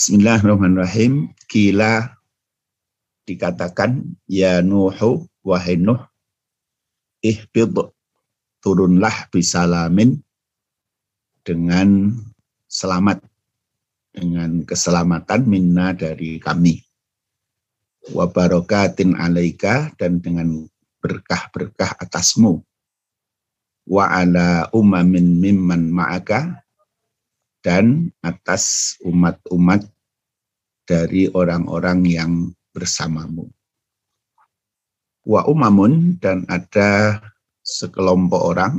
Bismillahirrahmanirrahim. Kila dikatakan ya Nuhu wahai Nuh ihbid turunlah bisalamin dengan selamat dengan keselamatan minna dari kami wa barakatin alaika dan dengan berkah-berkah atasmu wa ala umamin mimman ma'aka dan atas umat-umat dari orang-orang yang bersamamu. Wa umamun dan ada sekelompok orang,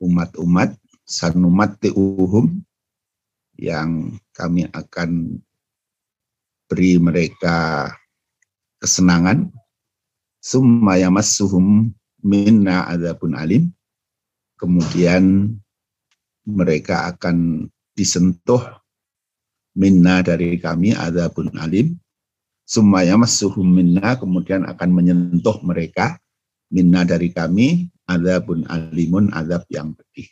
umat-umat, sanumat uhum yang kami akan beri mereka kesenangan. Summa yamassuhum minna adabun alim. Kemudian mereka akan disentuh minna dari kami adabun alim. Sumaya masuhum minna kemudian akan menyentuh mereka minna dari kami adabun alimun adab yang pedih.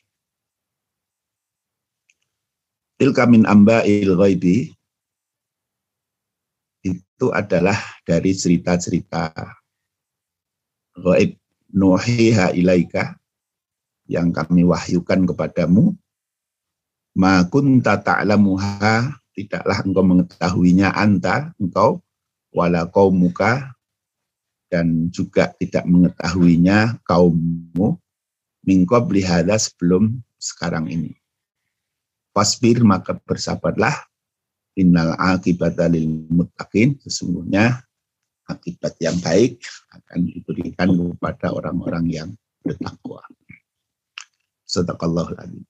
Tilka min il ghaibi itu adalah dari cerita-cerita ghaib. Nuhiha ilaika yang kami wahyukan kepadamu ma kunta ta'lamuha tidaklah engkau mengetahuinya anta engkau wala kaumuka dan juga tidak mengetahuinya kaummu mingkob lihada sebelum sekarang ini. Fasbir maka bersabarlah innal akibata lil muttaqin sesungguhnya akibat yang baik akan diberikan kepada orang-orang yang bertakwa. Sadaqallahul azim.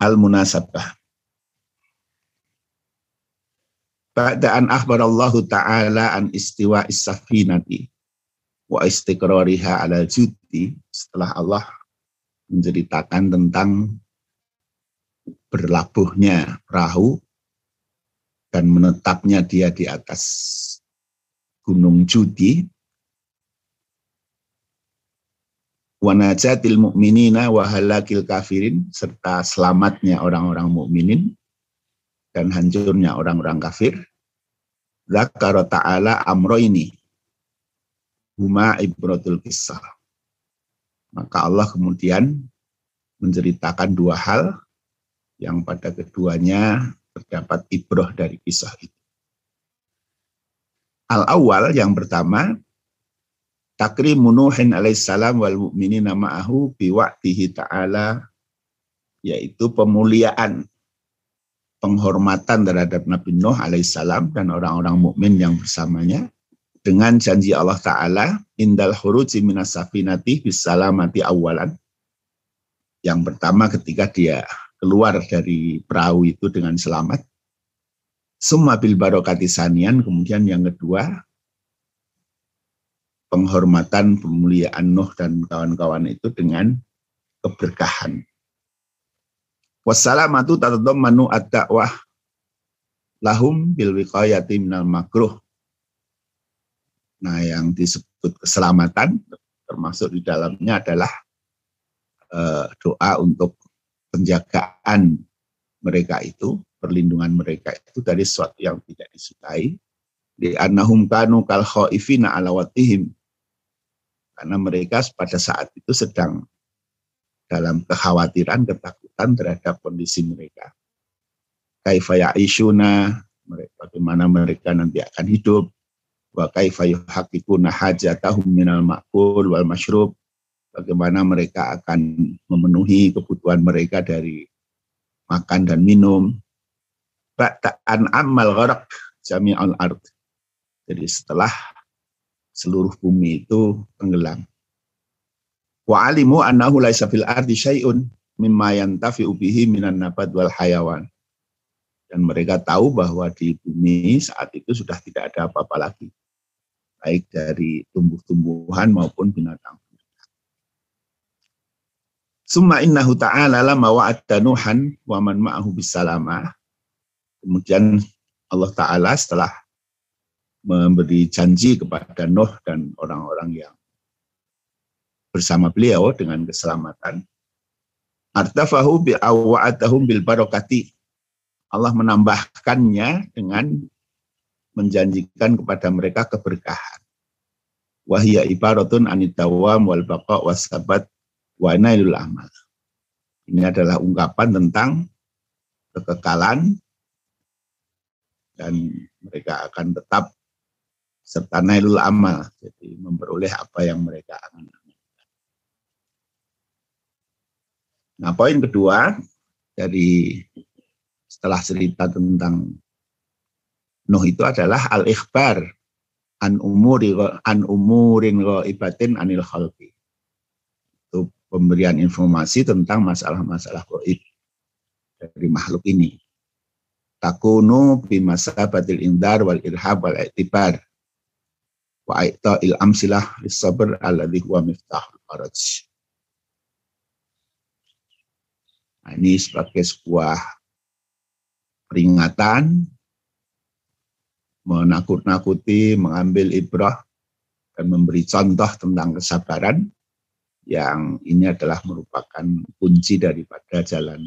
Al-munasabah. Ba'da'an akhbarallahu ta'ala an istiwa is-safinati wa istiqrariha ala judi setelah Allah menceritakan tentang berlabuhnya perahu dan menetapnya dia di atas gunung judi wa najatil mu'minina wa halakil kafirin serta selamatnya orang-orang mukminin dan hancurnya orang-orang kafir Zakara ta'ala amro ini. Huma ibratul kisah. Maka Allah kemudian menceritakan dua hal yang pada keduanya terdapat ibroh dari kisah itu. Al-awwal yang pertama, takrimu Nuhin alaihissalam wal mu'minina ma'ahu biwa'tihi ta'ala, yaitu pemuliaan penghormatan terhadap Nabi Nuh alaihissalam dan orang-orang mukmin yang bersamanya dengan janji Allah Ta'ala indal huruji minas safinati bisalamati awalan. Yang pertama ketika dia keluar dari perahu itu dengan selamat. Summa bil barokati sanian kemudian yang kedua penghormatan pemuliaan Nuh dan kawan-kawan itu dengan keberkahan Wassalamatu tatadammanu ad-da'wah lahum bil minal makruh. Nah, yang disebut keselamatan termasuk di dalamnya adalah uh, doa untuk penjagaan mereka itu, perlindungan mereka itu dari sesuatu yang tidak disukai. Di annahum kanu kal khaifina ala. Karena mereka pada saat itu sedang dalam kekhawatiran, ketakutan terhadap kondisi mereka. Kaifaya isuna, bagaimana mereka nanti akan hidup, wa kaifa yuhaqqiquna hajatahum minal ma'kul wal mashrub, bagaimana mereka akan memenuhi kebutuhan mereka dari makan dan minum. Ba'ta'an ammal gharaq jami'al ard. Jadi setelah seluruh bumi itu tenggelam. Wa alimu annahu laisa fil ardi syai'un mimma yantafi'u bihi minan nabat wal hayawan. Dan mereka tahu bahwa di bumi saat itu sudah tidak ada apa-apa lagi. Baik dari tumbuh-tumbuhan maupun binatang. Summa innahu ta'ala lama wa'adda Nuhan wa man ma'ahu bisalamah. Kemudian Allah Ta'ala setelah memberi janji kepada Nuh dan orang-orang yang bersama beliau dengan keselamatan. Artafahu bi awa'atahum bil barokati. Allah menambahkannya dengan menjanjikan kepada mereka keberkahan. Wahia ibaratun anitawam wal baqa wasabat wa nailul amal. Ini adalah ungkapan tentang kekekalan dan mereka akan tetap serta nailul amal, jadi memperoleh apa yang mereka akan Nah, poin kedua dari setelah cerita tentang Nuh itu adalah al-ikhbar an umuri an umurin ibatin anil khalqi. Itu pemberian informasi tentang masalah-masalah gaib dari makhluk ini. Takunu bi masabatil indar wal irhab wal i'tibar wa il amsilah lis sabr alladhi huwa miftahul faraj. Nah, ini sebagai sebuah peringatan, menakut-nakuti, mengambil ibrah, dan memberi contoh tentang kesabaran yang ini adalah merupakan kunci daripada jalan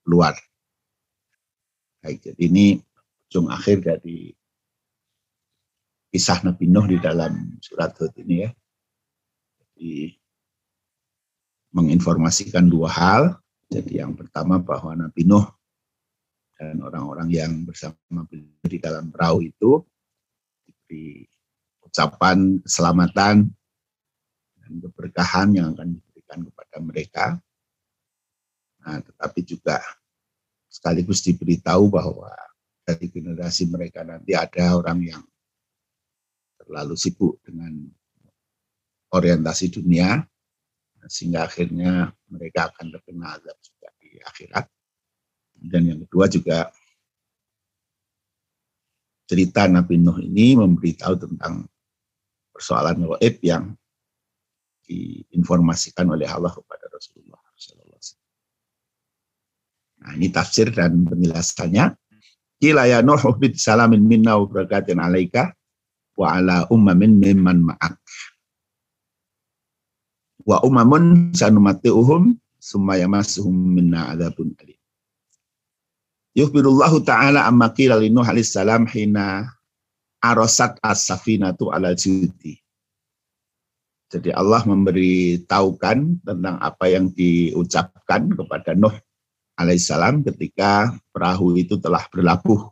keluar. Baik, jadi ini ujung akhir dari kisah Nabi Nuh di dalam surat Hud ini ya. Jadi menginformasikan dua hal, jadi yang pertama bahwa Nabi Nuh dan orang-orang yang bersama beliau di dalam perahu itu diberi ucapan keselamatan dan keberkahan yang akan diberikan kepada mereka. Nah, tetapi juga sekaligus diberitahu bahwa dari generasi mereka nanti ada orang yang terlalu sibuk dengan orientasi dunia, sehingga akhirnya mereka akan terkena azab juga di akhirat. Dan yang kedua juga cerita Nabi Nuh ini memberitahu tentang persoalan gaib yang diinformasikan oleh Allah kepada Rasulullah Nah, ini tafsir dan penjelasannya. Kila ya Nuh salamin minna wa wa ala ummamin mimman ma'ak wa umamun sanumati'uhum summa yamassuhum minna adzabun alim. Yukhbirullahu ta'ala amma qila Nuh salam hina arasat as-safinatu ala judi. Jadi Allah memberi taukan tentang apa yang diucapkan kepada Nuh alaihissalam ketika perahu itu telah berlabuh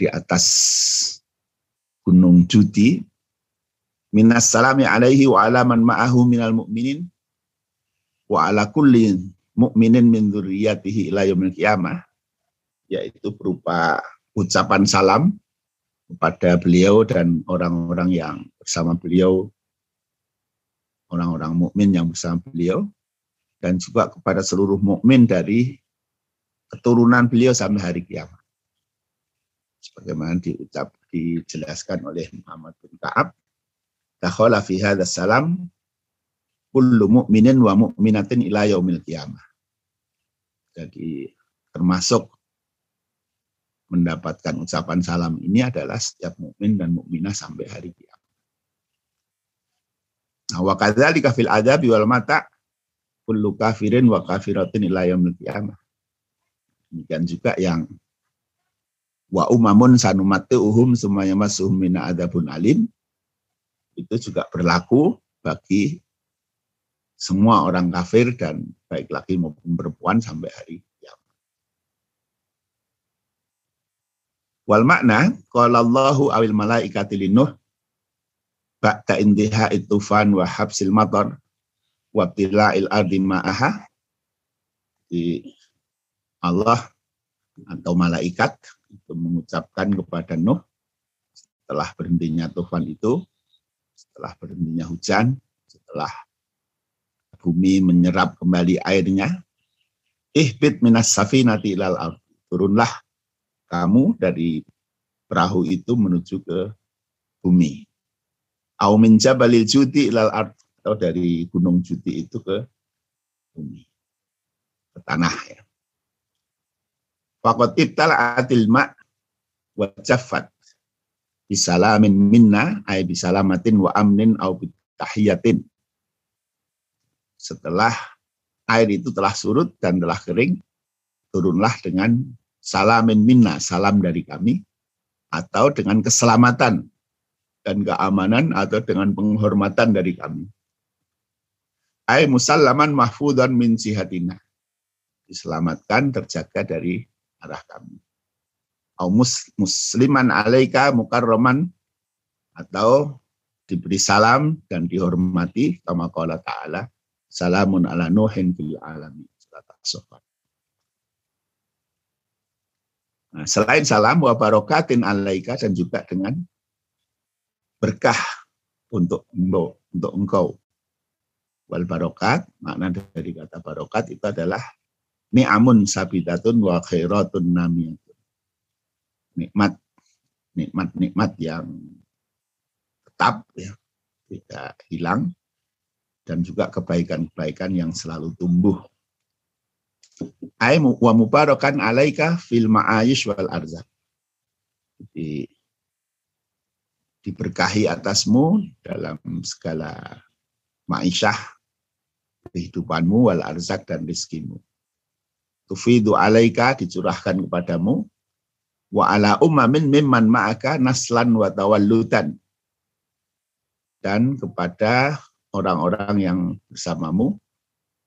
di atas gunung Judi minas salami alaihi wa ala man ma'ahu minal mu'minin. Wa ala kulli mu'minin min dzurriyyatihi ila yaumil qiyamah. Yaitu berupa ucapan salam kepada beliau dan orang-orang yang bersama beliau. Orang-orang mukmin yang bersama beliau. Dan juga kepada seluruh mukmin dari keturunan beliau sampai hari kiamat. Sebagaimana diucap dijelaskan oleh Muhammad bin Ka'ab dakhala fi hadha salam kullu mu'minin wa mu'minatin ila yaumil qiyamah. Jadi termasuk mendapatkan ucapan salam ini adalah setiap mukmin dan mukminah sampai hari kiamat. Nah, wa kadzalika fil adabi wal mata kullu kafirin wa kafiratin ila yaumil qiyamah. Demikian juga yang wa umamun uhum semuanya masuhum mina adabun alim itu juga berlaku bagi semua orang kafir dan baik laki maupun perempuan sampai hari kiamat. Wal makna qala Allahu awil malaikati linuh ba'da indiha itufan wa habsil matar wa ardi ma'aha di Allah atau malaikat itu mengucapkan kepada Nuh setelah berhentinya tufan itu setelah berhentinya hujan, setelah bumi menyerap kembali airnya, ihbit minas safinati ilal ard. Turunlah kamu dari perahu itu menuju ke bumi. Au min jabalil judi ilal ard atau dari gunung judi itu ke bumi. Ke tanah ya. Fakot ibtala atil ma' wa jaffat bisalamin minna ay bisalamatin wa amnin au tahiyatin. Setelah air itu telah surut dan telah kering, turunlah dengan salamin minna, salam dari kami, atau dengan keselamatan dan keamanan atau dengan penghormatan dari kami. Ay musallaman mahfudan min sihatina. Diselamatkan, terjaga dari arah kami. Au musliman alaika mukarroman atau diberi salam dan dihormati kama qala ta'ala salamun ala nuhin fil alamin surat Nah, selain salam wa barokatin alaika dan juga dengan berkah untuk untuk, untuk engkau. Wal barokat, makna dari kata barokat itu adalah ni'amun sabidatun wa khairatun namiyatun. Nikmat, nikmat-nikmat yang tetap ya, tidak hilang dan juga kebaikan-kebaikan yang selalu tumbuh. Ai wa mubarakan alaika fil ma'ayish wal arzak. Jadi diberkahi atasmu dalam segala ma'isyah kehidupanmu wal arzak dan rizkimu. Tufidu alaika dicurahkan kepadamu. Wa ala ummamin mimman ma'aka naslan wa tawallutan. Dan kepada orang-orang yang bersamamu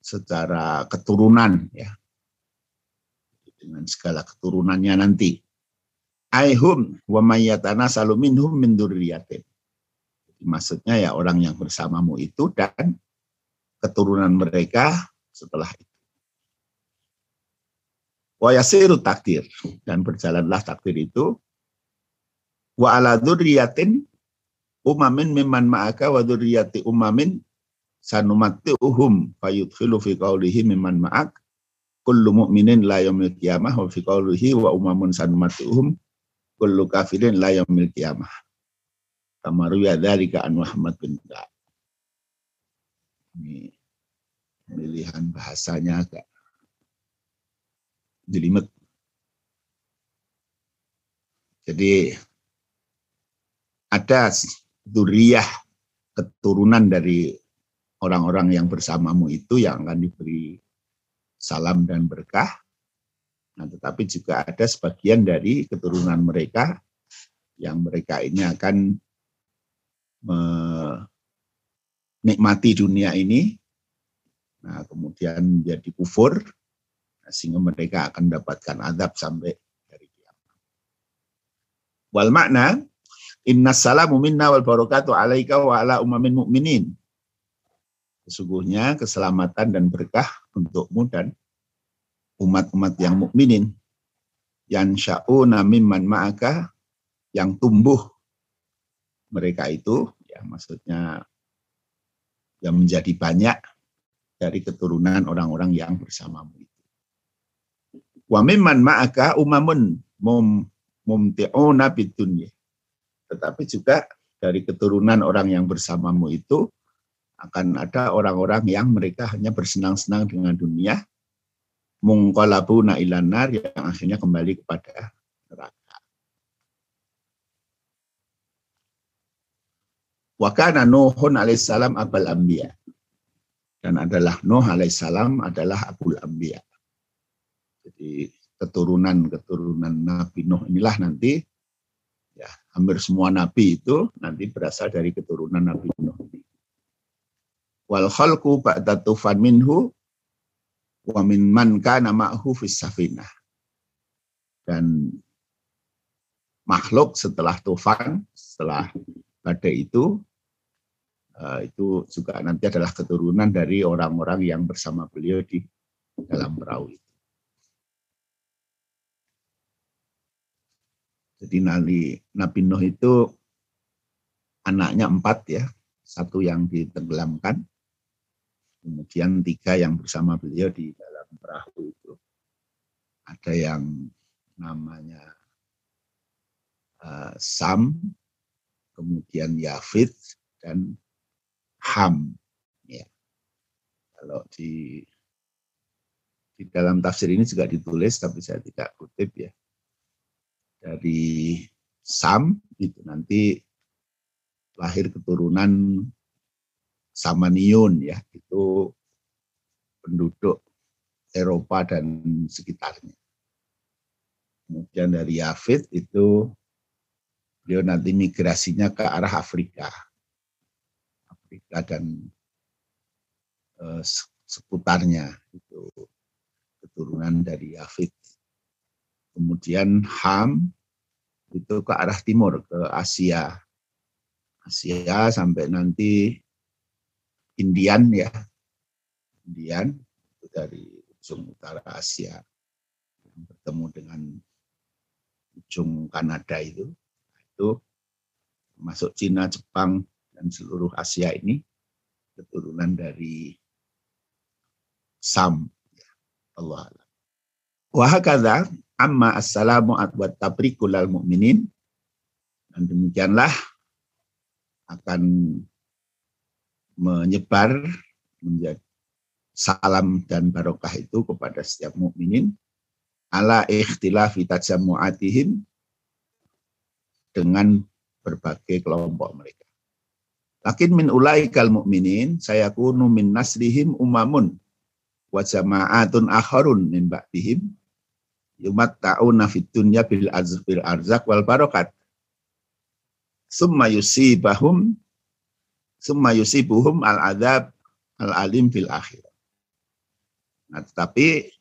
secara keturunan ya. Dengan segala keturunannya nanti. Aihum wa mayyatana saluminhum min dzurriyyatin maksudnya ya orang yang bersamamu itu dan keturunan mereka setelah itu wa yasiru takdir. Dan berjalanlah takdir itu. Wa ala dzurriyyatin umamin mimman ma'aka wa dzurriyyati umamin uhum fayudkhilu fi qawlihi mimman ma'ak. Kullu mu'minin la yaumil qiyamah wa fi qawlihi wa umamun uhum kullu kafirin la yaumil qiyamah. Kama ruya dzalika an Muhammad bin ini pilihan bahasanya agak jelimet jadi ada duriyah keturunan dari orang-orang yang bersamamu itu yang akan diberi salam dan berkah. Nah, tetapi juga ada sebagian dari keturunan mereka yang mereka ini akan menikmati dunia ini, nah kemudian menjadi kufur, sehingga mereka akan mendapatkan adab sampai dari kiamat. Wal makna Inna salamu minna wal barakatuh alaika wa ala umamin mu'minin. Sesungguhnya keselamatan dan berkah untukmu dan umat-umat yang mukminin yang sya'una mimman ma'aka yang tumbuh mereka itu ya maksudnya yang menjadi banyak dari keturunan orang-orang yang bersamamu. Wa mimman ma'aka umamun mum mumti'una bidunya tetapi juga dari keturunan orang yang bersamamu itu akan ada orang-orang yang mereka hanya bersenang-senang dengan dunia, mungkolabu ilanar yang akhirnya kembali kepada neraka. Wakana Nuhun alaihissalam abal ambia. Dan adalah Nuh alaihissalam adalah abul ambia. Jadi keturunan-keturunan Nabi Nuh inilah nanti Ya, hampir semua nabi itu nanti berasal dari keturunan Nabi Nuh. Wal khalqu ba'da tufan minhu wa min man kana ma'hu safinah. Dan makhluk setelah tufan, setelah badai itu eh, itu juga nanti adalah keturunan dari orang-orang yang bersama beliau di dalam perahu itu. Jadi Nabi, Nabi Nuh itu anaknya empat ya, satu yang ditenggelamkan, kemudian tiga yang bersama beliau di dalam perahu itu. Ada yang namanya uh, Sam, kemudian Yafid dan Ham. Ya. Kalau di di dalam tafsir ini juga ditulis, tapi saya tidak kutip ya dari Sam itu nanti lahir keturunan Samaniun ya itu penduduk Eropa dan sekitarnya. Kemudian dari Yafid itu beliau nanti migrasinya ke arah Afrika. Afrika dan eh, seputarnya itu keturunan dari Yafid. Kemudian Ham itu ke arah timur ke Asia. Asia sampai nanti Indian ya. Indian itu dari ujung utara Asia bertemu dengan ujung Kanada itu, itu masuk Cina, Jepang, dan seluruh Asia ini keturunan dari Sam. Allah Allah. Wahakadha amma assalamu wa tabrikul al mu'minin. Dan demikianlah akan menyebar menjadi salam dan barokah itu kepada setiap mukminin ala ikhtilafi tajammu'atihim dengan berbagai kelompok mereka. Lakin min ulaikal mu'minin saya kunu min nasrihim umamun wa jama'atun akharun min ba'dihim yumatta'una fid dunya bil azbil arzak wal barokat. Summa yusibahum summa yusibuhum al adab al alim fil akhir. Nah, tetapi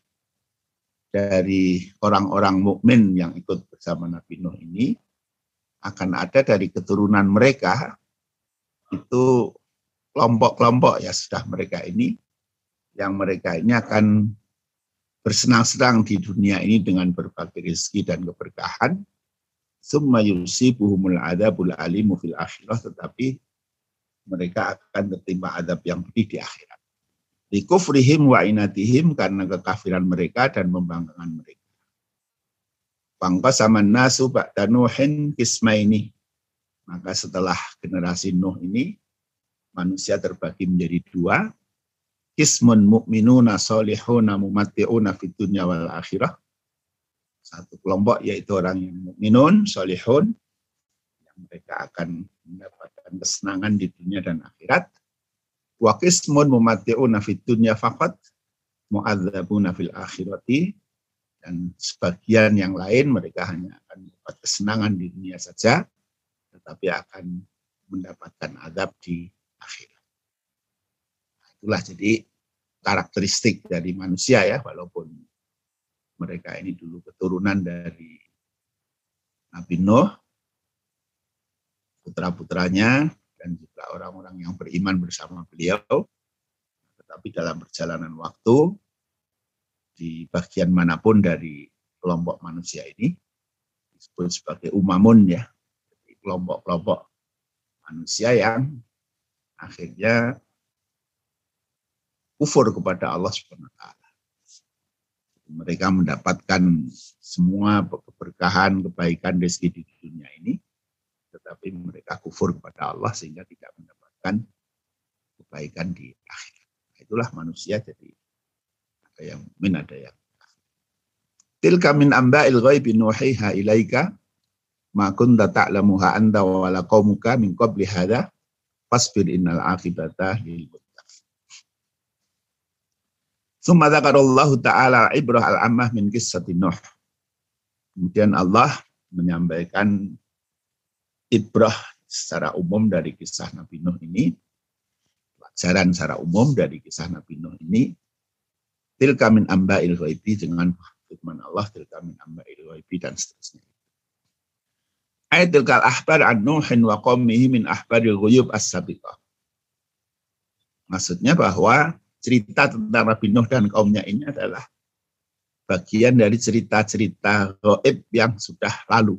dari orang-orang mukmin yang ikut bersama Nabi Nuh ini akan ada dari keturunan mereka itu kelompok-kelompok ya sudah mereka ini yang mereka ini akan bersenang-senang di dunia ini dengan berbagai rezeki dan keberkahan summa yusibuhumul adabul alimu fil akhirah tetapi mereka akan tertimpa adab yang pedih di akhirat Likufrihim wa inatihim karena kekafiran mereka dan membanggakan mereka. Bangka sama nasu ba'da Nuhin kismaini. Maka setelah generasi Nuh ini, manusia terbagi menjadi dua. Kismun mu'minuna solihuna mumati'una fit dunya wal akhirah. Satu kelompok yaitu orang yang mukminun, solihun, yang mereka akan mendapatkan kesenangan di dunia dan akhirat Wa qismun mumatti'una fid dunya faqat mu'adzabuna fil akhirati dan sebagian yang lain mereka hanya akan mendapat kesenangan di dunia saja tetapi akan mendapatkan adab di akhirat. Itulah jadi karakteristik dari manusia ya walaupun mereka ini dulu keturunan dari Nabi Nuh putra-putranya dan juga orang-orang yang beriman bersama beliau. Tetapi dalam perjalanan waktu, di bagian mana pun dari kelompok manusia ini, disebut sebagai umamun ya, kelompok-kelompok manusia yang akhirnya kufur kepada Allah taala. Mereka mendapatkan semua keberkahan, kebaikan rezeki di dunia ini tetapi mereka kufur kepada Allah sehingga tidak mendapatkan kebaikan di akhir. Itulah manusia jadi ada yang min ada yang Tilka min amba'il ghaibi nuhiha ilaika ma kunta ta'lamuha anta wa la qaumuka min qabli hadha fasbir innal aqibata lil. Summa dzakarallahu ta'ala ibrah al-ammah min kisati Nuh. Kemudian Allah menyampaikan ibrah secara umum dari kisah Nabi Nuh ini, pelajaran secara umum dari kisah Nabi Nuh ini, tilka min amba'il ghaibi dengan firman Allah tilka min amba'il ghaibi dan seterusnya. Ayat tilkal ahbar an Nuhin wa qawmihi min ahbaril ghuyub as-sabiqah. Maksudnya bahwa cerita tentang Nabi Nuh dan kaumnya ini adalah bagian dari cerita-cerita gaib yang sudah lalu.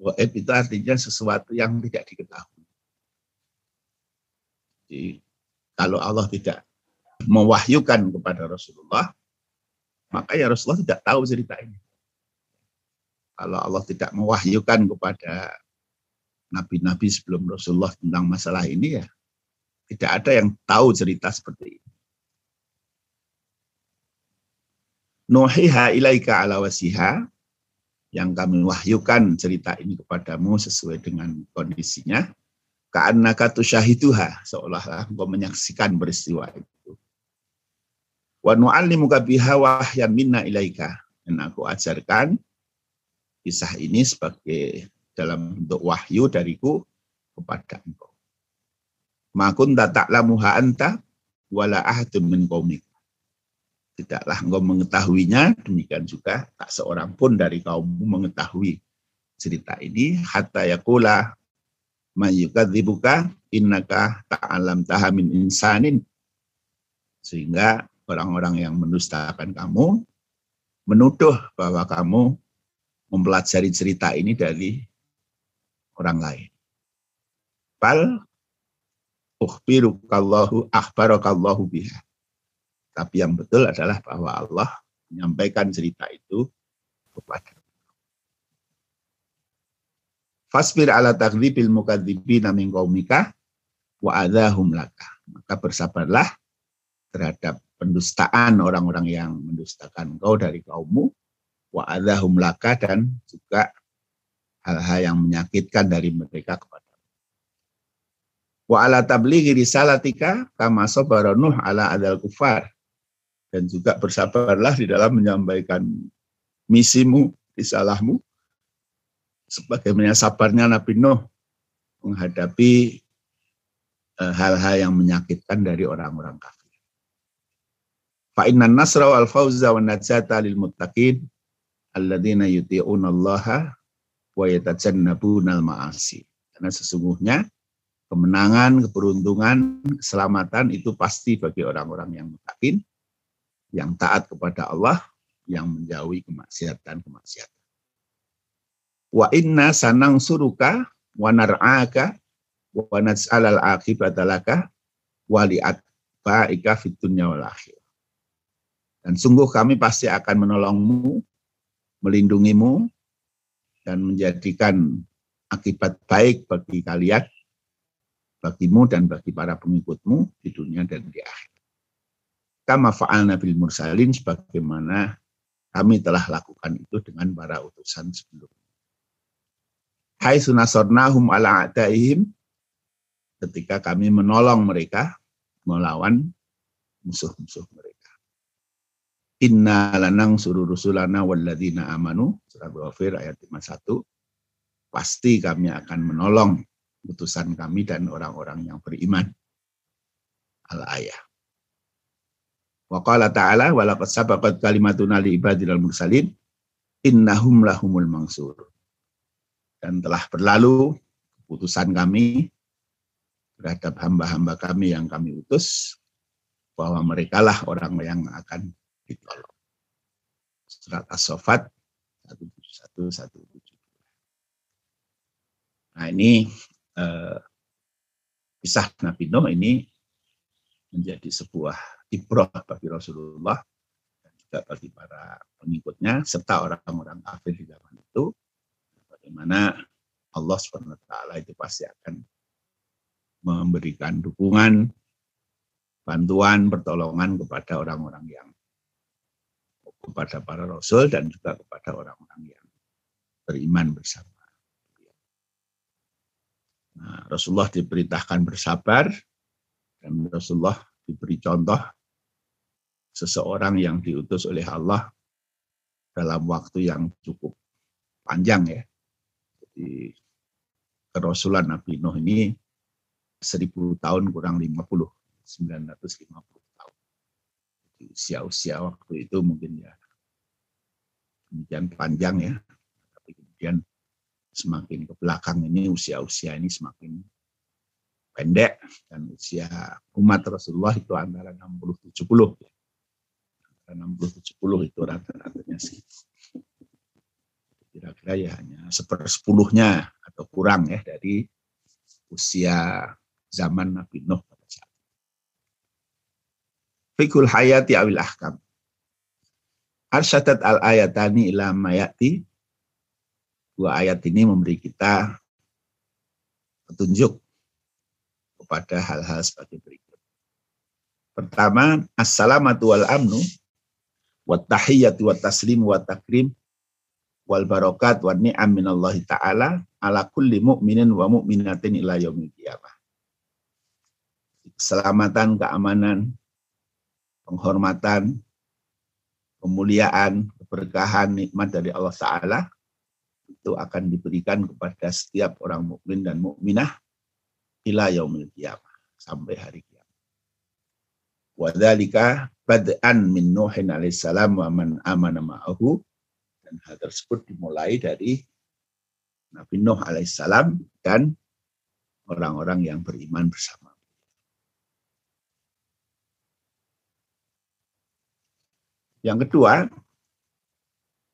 Goib itu artinya sesuatu yang tidak diketahui. Jadi, kalau Allah tidak mewahyukan kepada Rasulullah, maka ya Rasulullah tidak tahu cerita ini. Kalau Allah tidak mewahyukan kepada nabi-nabi sebelum Rasulullah tentang masalah ini ya tidak ada yang tahu cerita seperti ini. Nuhiha ilaika ala wasiha yang kami wahyukan cerita ini kepadamu sesuai dengan kondisinya. Karena katu syahiduha, seolah-olah engkau menyaksikan peristiwa itu. Wa nu'allimuka biha wahyan minna ilaika. Dan aku ajarkan kisah ini sebagai dalam bentuk wahyu dariku kepada engkau. Makun ta'lamuha anta wala ahadun min qaumik. Tidaklah engkau mengetahuinya, demikian juga tak seorang pun dari kaummu mengetahui cerita ini hatta yakula mayyukadzibuka innaka ta'alam tahamin insanin sehingga orang-orang yang mendustakan kamu menuduh bahwa kamu mempelajari cerita ini dari orang lain. Bal ukhbirukallahu akhbarakallahu biha. Tapi yang betul adalah bahwa Allah menyampaikan cerita itu kepada Fasbir ala takdzibil mukadzibina min qaumika wa adahum laka. Maka bersabarlah terhadap pendustaan orang-orang yang mendustakan kau dari kaummu wa adahum laka dan juga hal-hal yang menyakitkan dari mereka kepada Wa ala tablighi risalatika kama sabara Nuh ala adal kufar. Dan juga bersabarlah di dalam menyampaikan misimu, risalahmu. Sebagaimana sabarnya Nabi Nuh menghadapi eh, hal-hal yang menyakitkan dari orang-orang kafir. Fa inna nasra wal fawza wa najata lil muttaqin alladzina yuti'una Allah wa yatajannabuna al ma'asi. Karena sesungguhnya kemenangan, keberuntungan, keselamatan itu pasti bagi orang-orang yang mutakin, yang taat kepada Allah, yang menjauhi kemaksiatan-kemaksiatan. Wa inna sanang suruka wa nar'aka wa naj'alal akibatalaka wa li'atba'ika fit dunya wal akhir. Dan sungguh kami pasti akan menolongmu, melindungimu, dan menjadikan akibat baik bagi kalian bagimu dan bagi para pengikutmu di dunia dan di akhir. Kama fa'alna bil mursalin sebagaimana kami telah lakukan itu dengan para utusan sebelumnya. Hai sunasornahum ala a'daihim ketika kami menolong mereka melawan musuh-musuh mereka. Inna lanang suruh rusulana walladina amanu, surah Ghafir ayat 51, pasti kami akan menolong utusan kami dan orang-orang yang beriman. Al-ayah. Wa qala ta'ala wa laqad sabaqat kalimatuna li ibadil mursalin innahum lahumul mangsur. Dan telah berlalu keputusan kami terhadap hamba-hamba kami yang kami utus bahwa mereka lah orang yang akan ditolong. Surat As-Sofat 171 Nah ini eh, kisah Nabi Nuh ini menjadi sebuah ibrah bagi Rasulullah dan juga bagi para pengikutnya serta orang-orang kafir di zaman itu bagaimana Allah SWT itu pasti akan memberikan dukungan, bantuan, pertolongan kepada orang-orang yang kepada para rasul dan juga kepada orang-orang yang beriman bersama. Nah, Rasulullah diperintahkan bersabar dan Rasulullah diberi contoh seseorang yang diutus oleh Allah dalam waktu yang cukup panjang ya. Jadi kerasulan Nabi Nuh ini seribu tahun kurang 50, 950 tahun. Usia-usia waktu itu mungkin ya demikian panjang ya. Tapi kemudian semakin ke belakang ini usia-usia ini semakin pendek dan usia umat Rasulullah itu antara 60 70 antara 60 70 itu rata-ratanya sih. Kira-kira ya hanya sepersepuluhnya atau kurang ya dari usia zaman Nabi Nuh pada saat Fikul hayati awil ahkam. Arsyadat al-ayatani ila mayati dua ayat ini memberi kita petunjuk kepada hal-hal sebagai berikut. Pertama, assalamatu wal amnu wa tahiyyatu wa taslim wa takrim wal barakat wa ni'am minallahi ta'ala ala kulli mu'minin wa mu'minatin ila yaumil qiyamah. Keselamatan, keamanan, penghormatan, kemuliaan, keberkahan, nikmat dari Allah Ta'ala itu akan diberikan kepada setiap orang mukmin dan mukminah ila yaumil qiyamah sampai hari kiamat. Wadzalika bad'an min Nuhin alaihissalam wa man amana ma'ahu dan hal tersebut dimulai dari Nabi Nuh alaihissalam dan orang-orang yang beriman bersama. Yang kedua,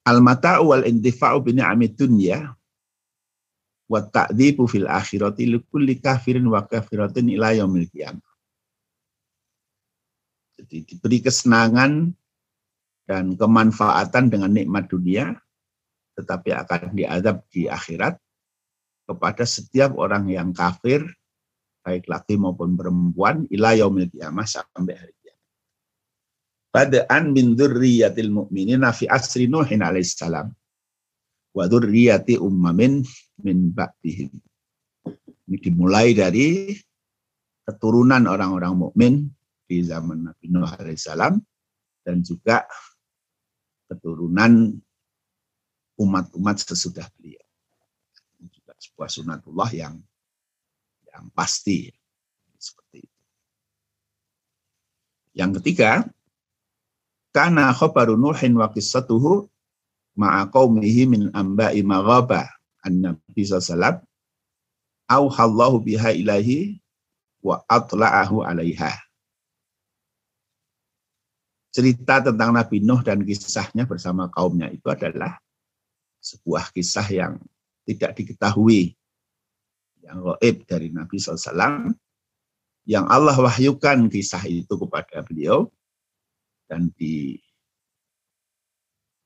al-mata'u wal intifa'u bi ni'amid dunya wa ta'dzibu fil akhirati li kulli kafirin wa kafiratin ila yaumil qiyamah. Jadi diberi kesenangan dan kemanfaatan dengan nikmat dunia tetapi akan diadab di akhirat kepada setiap orang yang kafir baik laki maupun perempuan ila yaumil qiyamah sampai hari Bada'an min dzurriyyatil mu'minina fi asri Nuhin alaihissalam wa dzurriyyati ummamin min ba'dihim. Ini dimulai dari keturunan orang-orang mukmin di zaman Nabi Nuh alaihissalam dan juga keturunan umat-umat sesudah beliau. Ini juga sebuah sunatullah yang yang pasti seperti itu. Yang ketiga, kana khabaru Nuhin wa qissatuhu ma'a qaumihi min amba'i maghaba an-nabi sallallahu auhallahu biha ilahi wa atla'ahu alaiha. Cerita tentang Nabi Nuh dan kisahnya bersama kaumnya itu adalah sebuah kisah yang tidak diketahui, yang goib dari Nabi SAW, yang Allah wahyukan kisah itu kepada beliau, dan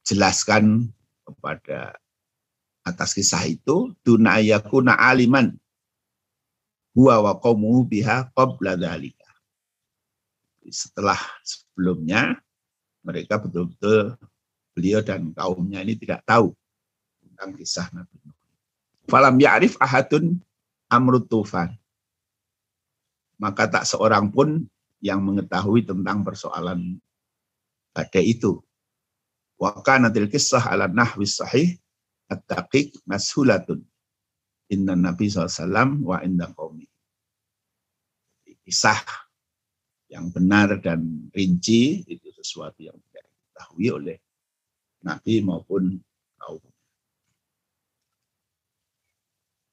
dijelaskan kepada atas kisah itu dunayakuna aliman huwa wa qawmuhu biha qabla. Setelah sebelumnya mereka betul-betul beliau dan kaumnya ini tidak tahu tentang kisah Nabi Nuh. Falam ya'rif ahadun amrut tufan. Maka tak seorang pun yang mengetahui tentang persoalan pada itu. Wa kanatil kisah ala nahwi sahih at-taqiq mashulatun. Inna Nabi SAW wa inda qawmi. Kisah yang benar dan rinci itu sesuatu yang tidak diketahui oleh Nabi maupun kaum.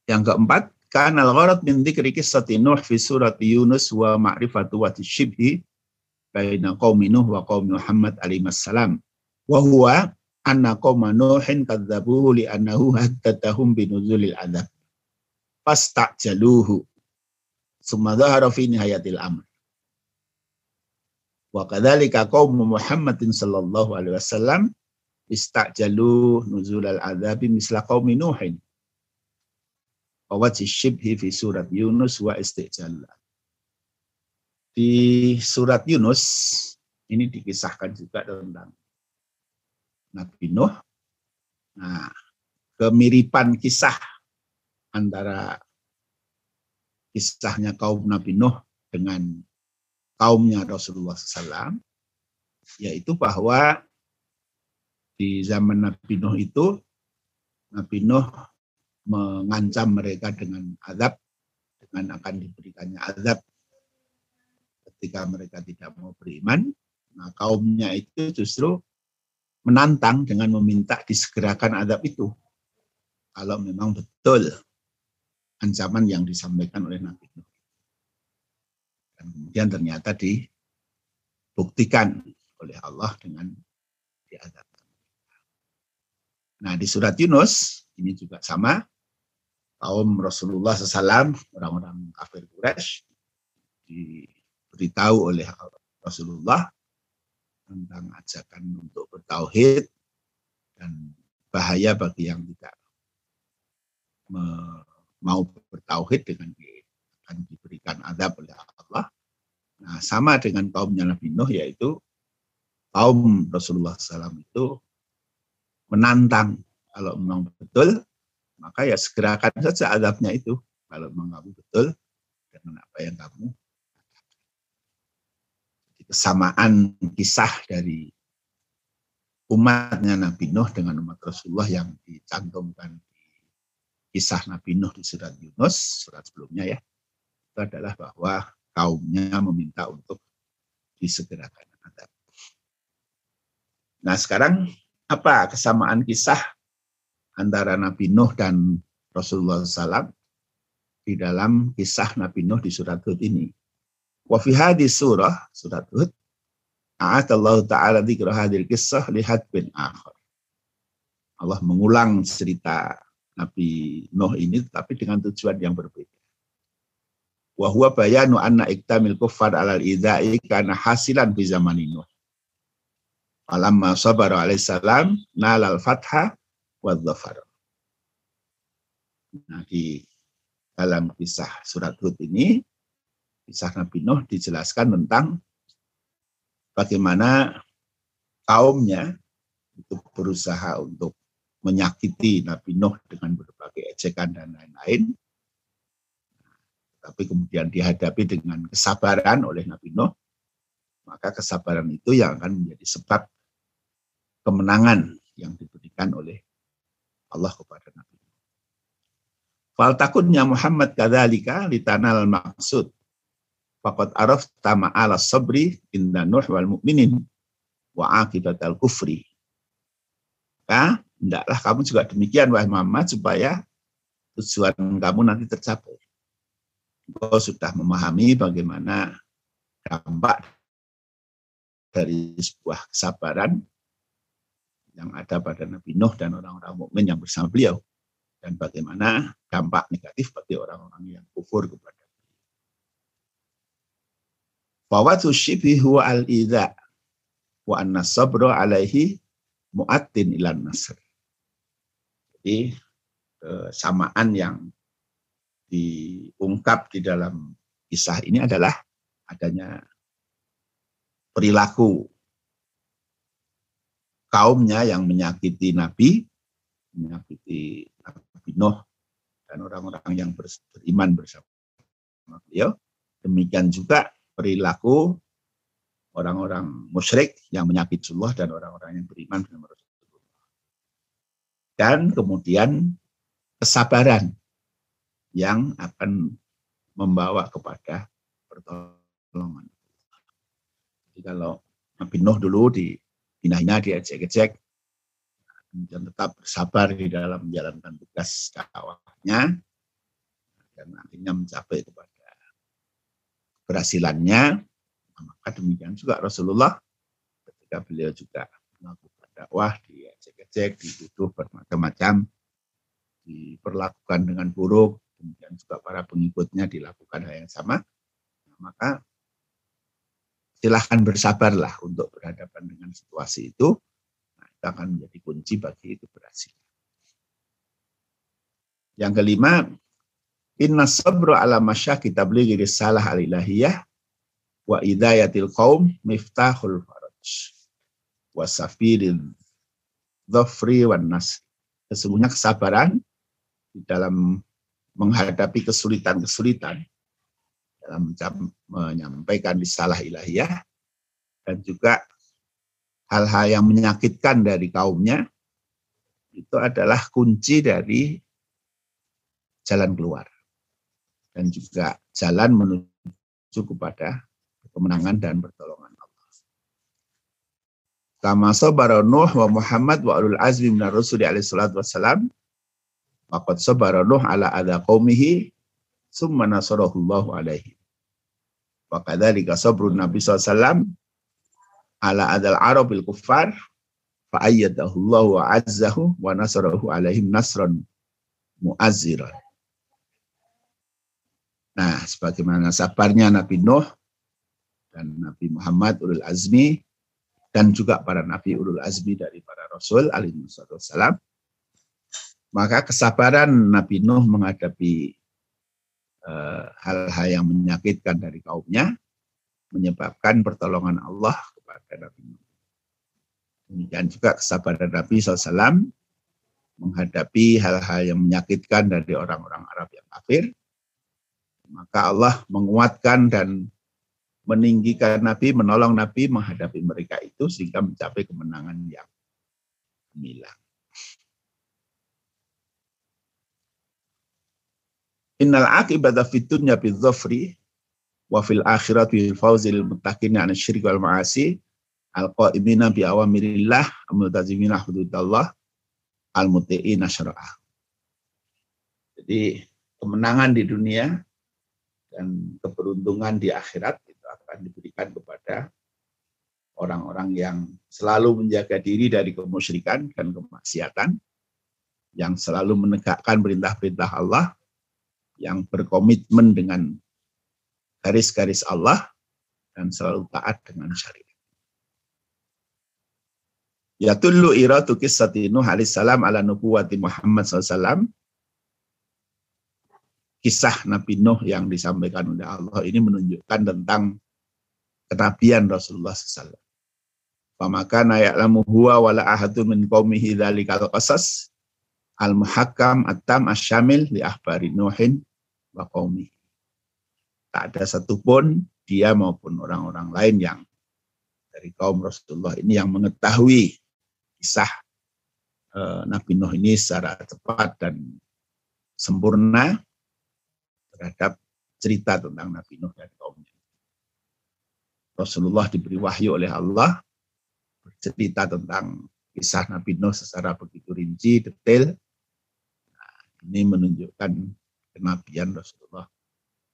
Yang keempat, kanal gharat min dzikri qissati Nuh fi surat Yunus wa ma'rifatu wa shibhi baina qaumi Nuh wa qaumi Muhammad alaihi wassalam. Wa huwa anna qauma Nuhin kadzabuhu li annahu haddatahum binuzulil adzab. Fastajaluhu. Summa dhahara fi nihayatil amr. Wa kadzalika qaum Muhammadin sallallahu alaihi wasallam istajalu nuzulal adzabi misla qaumi Nuhin. Wa wajhi syibhi fi surat Yunus wa istijallah di surat Yunus ini dikisahkan juga tentang Nabi Nuh. Nah, kemiripan kisah antara kisahnya kaum Nabi Nuh dengan kaumnya Rasulullah SAW, yaitu bahwa di zaman Nabi Nuh itu, Nabi Nuh mengancam mereka dengan azab, dengan akan diberikannya azab ketika mereka tidak mau beriman, nah kaumnya itu justru menantang dengan meminta disegerakan adab itu. Kalau memang betul ancaman yang disampaikan oleh Nabi Nuh. Dan kemudian ternyata dibuktikan oleh Allah dengan diadab. Nah di surat Yunus ini juga sama kaum Rasulullah SAW orang-orang kafir Quraisy di diberitahu oleh Rasulullah tentang ajakan untuk bertauhid dan bahaya bagi yang tidak mau bertauhid dengan diberikan adab oleh Allah. Nah, sama dengan kaumnya Nabi Nuh yaitu kaum Rasulullah SAW itu menantang. Kalau memang betul maka ya segerakan saja adabnya itu. Kalau memang kamu betul dengan apa yang kamu kesamaan kisah dari umatnya Nabi Nuh dengan umat Rasulullah yang dicantumkan di kisah Nabi Nuh di surat Yunus, surat sebelumnya ya, itu adalah bahwa kaumnya meminta untuk disegerakan adab. Nah sekarang apa kesamaan kisah antara Nabi Nuh dan Rasulullah SAW di dalam kisah Nabi Nuh di surat Hud ini? Wa fi surah, surat Hud, Allah Ta'ala dikira hadir kisah lihat bin akhir. Allah mengulang cerita Nabi Nuh ini tapi dengan tujuan yang berbeda. Wa huwa bayanu anna iktamil kuffar alal idza'i kana hasilan fi zaman Nuh. Alamma sabara alaihissalam nalal fatha wa dhafar. Nah, di dalam kisah surat Hud ini, kisah Nabi Nuh dijelaskan tentang bagaimana kaumnya itu berusaha untuk menyakiti Nabi Nuh dengan berbagai ejekan dan lain-lain. Tapi kemudian dihadapi dengan kesabaran oleh Nabi Nuh, maka kesabaran itu yang akan menjadi sebab kemenangan yang diberikan oleh Allah kepada Nabi Nuh. Fal takunnya Muhammad kadzalika litanal maksud Fakat araf tama ala sabri inda nuh wal mu'minin wa akibat al kufri. Ya, hendaklah kamu juga demikian wahai Muhammad supaya tujuan kamu nanti tercapai. Kau sudah memahami bagaimana dampak dari sebuah kesabaran yang ada pada Nabi Nuh dan orang-orang mukmin yang bersama beliau dan bagaimana dampak negatif bagi orang-orang yang kufur kepada huwa al-idha wa alaihi mu'attin ilan nasr. Jadi kesamaan yang diungkap di dalam kisah ini adalah adanya perilaku kaumnya yang menyakiti Nabi, menyakiti Nabi Nuh dan orang-orang yang beriman bersama beliau. Demikian juga perilaku orang-orang musyrik yang menyakiti Allah dan orang-orang yang beriman dengan Rasulullah. Dan kemudian kesabaran yang akan membawa kepada pertolongan. Jadi kalau Nabi Nuh dulu di hina-hina, diejek-ejek, dan tetap bersabar di dalam menjalankan tugas dakwahnya, dan akhirnya mencapai kepada keberhasilannya, maka demikian juga Rasulullah ketika beliau juga melakukan dakwah, diajak-ajak, dituduh bermacam-macam, diperlakukan dengan buruk, kemudian juga para pengikutnya dilakukan hal yang sama, maka silahkan bersabarlah untuk berhadapan dengan situasi itu, nah, itu akan menjadi kunci bagi itu berhasil. Yang kelima, Inna sabru ala masyaki tablighi risalah al-ilahiyah wa idayatil qaum miftahul faraj wa safiril dhafri wan nas. Sesungguhnya kesabaran di dalam menghadapi kesulitan-kesulitan dalam menyampaikan risalah ilahiyah dan juga hal-hal yang menyakitkan dari kaumnya itu adalah kunci dari jalan keluar dan juga jalan menuju kepada kemenangan dan pertolongan Allah. Kama sabara Nuh wa Muhammad wa ulul azmi minar rusuli alaihi salatu wassalam. Waqad sabara Nuh ala adha qawmihi summa nasarahullahu alaihi. Wa kadzalika sabrun Nabi SAW ala adal arabil kuffar fa ayyadahu Allah wa azzahu wa nasarahu alaihim nasran mu'azziran. Nah, sebagaimana sabarnya Nabi Nuh dan Nabi Muhammad ulul azmi dan juga para nabi ulul azmi dari para rasul alaihi wasallam maka kesabaran Nabi Nuh menghadapi eh, hal-hal yang menyakitkan dari kaumnya menyebabkan pertolongan Allah kepada Nabi Nuh. Demikian juga kesabaran Nabi SAW menghadapi hal-hal yang menyakitkan dari orang-orang Arab yang kafir maka Allah menguatkan dan meninggikan Nabi, menolong Nabi menghadapi mereka itu sehingga mencapai kemenangan yang gemilang. Innal aqibata fid dunya bidzafri wa fil akhirat bil lil muttaqin an syirik wal ma'asi al qa'imina bi awamirillah amultazimina hududallah al muti'ina syara'ah. Jadi kemenangan di dunia dan keberuntungan di akhirat itu akan diberikan kepada orang-orang yang selalu menjaga diri dari kemusyrikan dan kemaksiatan, yang selalu menegakkan perintah-perintah Allah, yang berkomitmen dengan garis-garis Allah dan selalu taat dengan syariat. Ya tullu iratu kisati Nuh salam ala nubuwati Muhammad SAW. Kisah Nabi Nuh yang disampaikan oleh Allah ini menunjukkan tentang kenabian Rasulullah SAW. Pamaka ya'lamu huwa wala ahadun min qawmihi dhalikal qasas al-muhakkam at-tam asyamil li ahbari Nuhin wa qawmi. Tak ada satupun dia maupun orang-orang lain yang dari kaum Rasulullah ini yang mengetahui kisah eh, Nabi Nuh ini secara cepat dan sempurna terhadap cerita tentang Nabi Nuh dan kaumnya. Rasulullah diberi wahyu oleh Allah bercerita tentang kisah Nabi Nuh secara begitu rinci, detail. Ini menunjukkan kenabian Rasulullah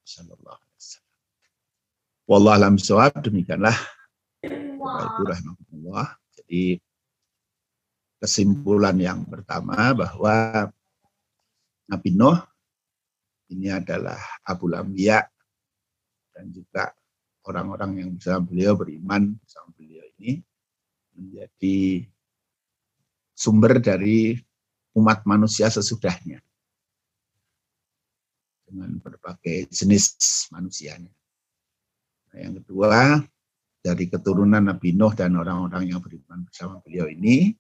Sallallahu Alaihi Wasallam. Wallah alam soab demikianlah. Itu rahmatullah. Jadi kesimpulan yang pertama bahwa Nabi Nuh ini adalah Abu Lambiya dan juga orang-orang yang bersama beliau beriman bersama beliau ini menjadi sumber dari umat manusia sesudahnya dengan berbagai jenis manusianya. Nah, yang kedua, dari keturunan Nabi Nuh dan orang-orang yang beriman bersama beliau ini,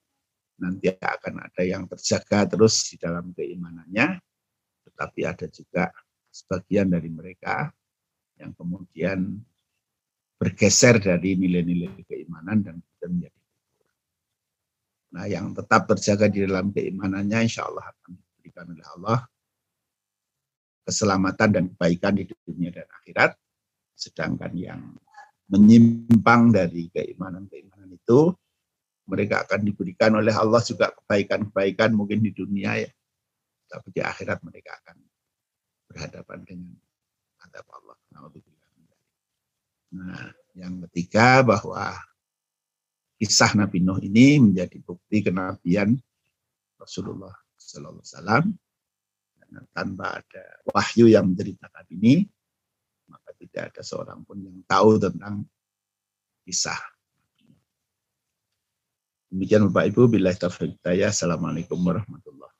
nanti akan ada yang terjaga terus di dalam keimanannya, tetapi ada juga sebagian dari mereka yang kemudian bergeser dari nilai-nilai keimanan dan menjadi Nah, yang tetap terjaga di dalam keimanannya, insya Allah akan diberikan oleh Allah keselamatan dan kebaikan di dunia dan akhirat. Sedangkan yang menyimpang dari keimanan-keimanan itu, mereka akan diberikan oleh Allah juga kebaikan-kebaikan mungkin di dunia ya. Tapi di akhirat mereka akan berhadapan dengan adab Allah. Nah, yang ketiga bahwa kisah Nabi Nuh ini menjadi bukti kenabian Rasulullah Sallallahu Alaihi Wasallam tanpa ada wahyu yang menceritakan ini, maka tidak ada seorang pun yang tahu tentang kisah. Demikian Bapak Ibu, bila taufiq Assalamualaikum warahmatullahi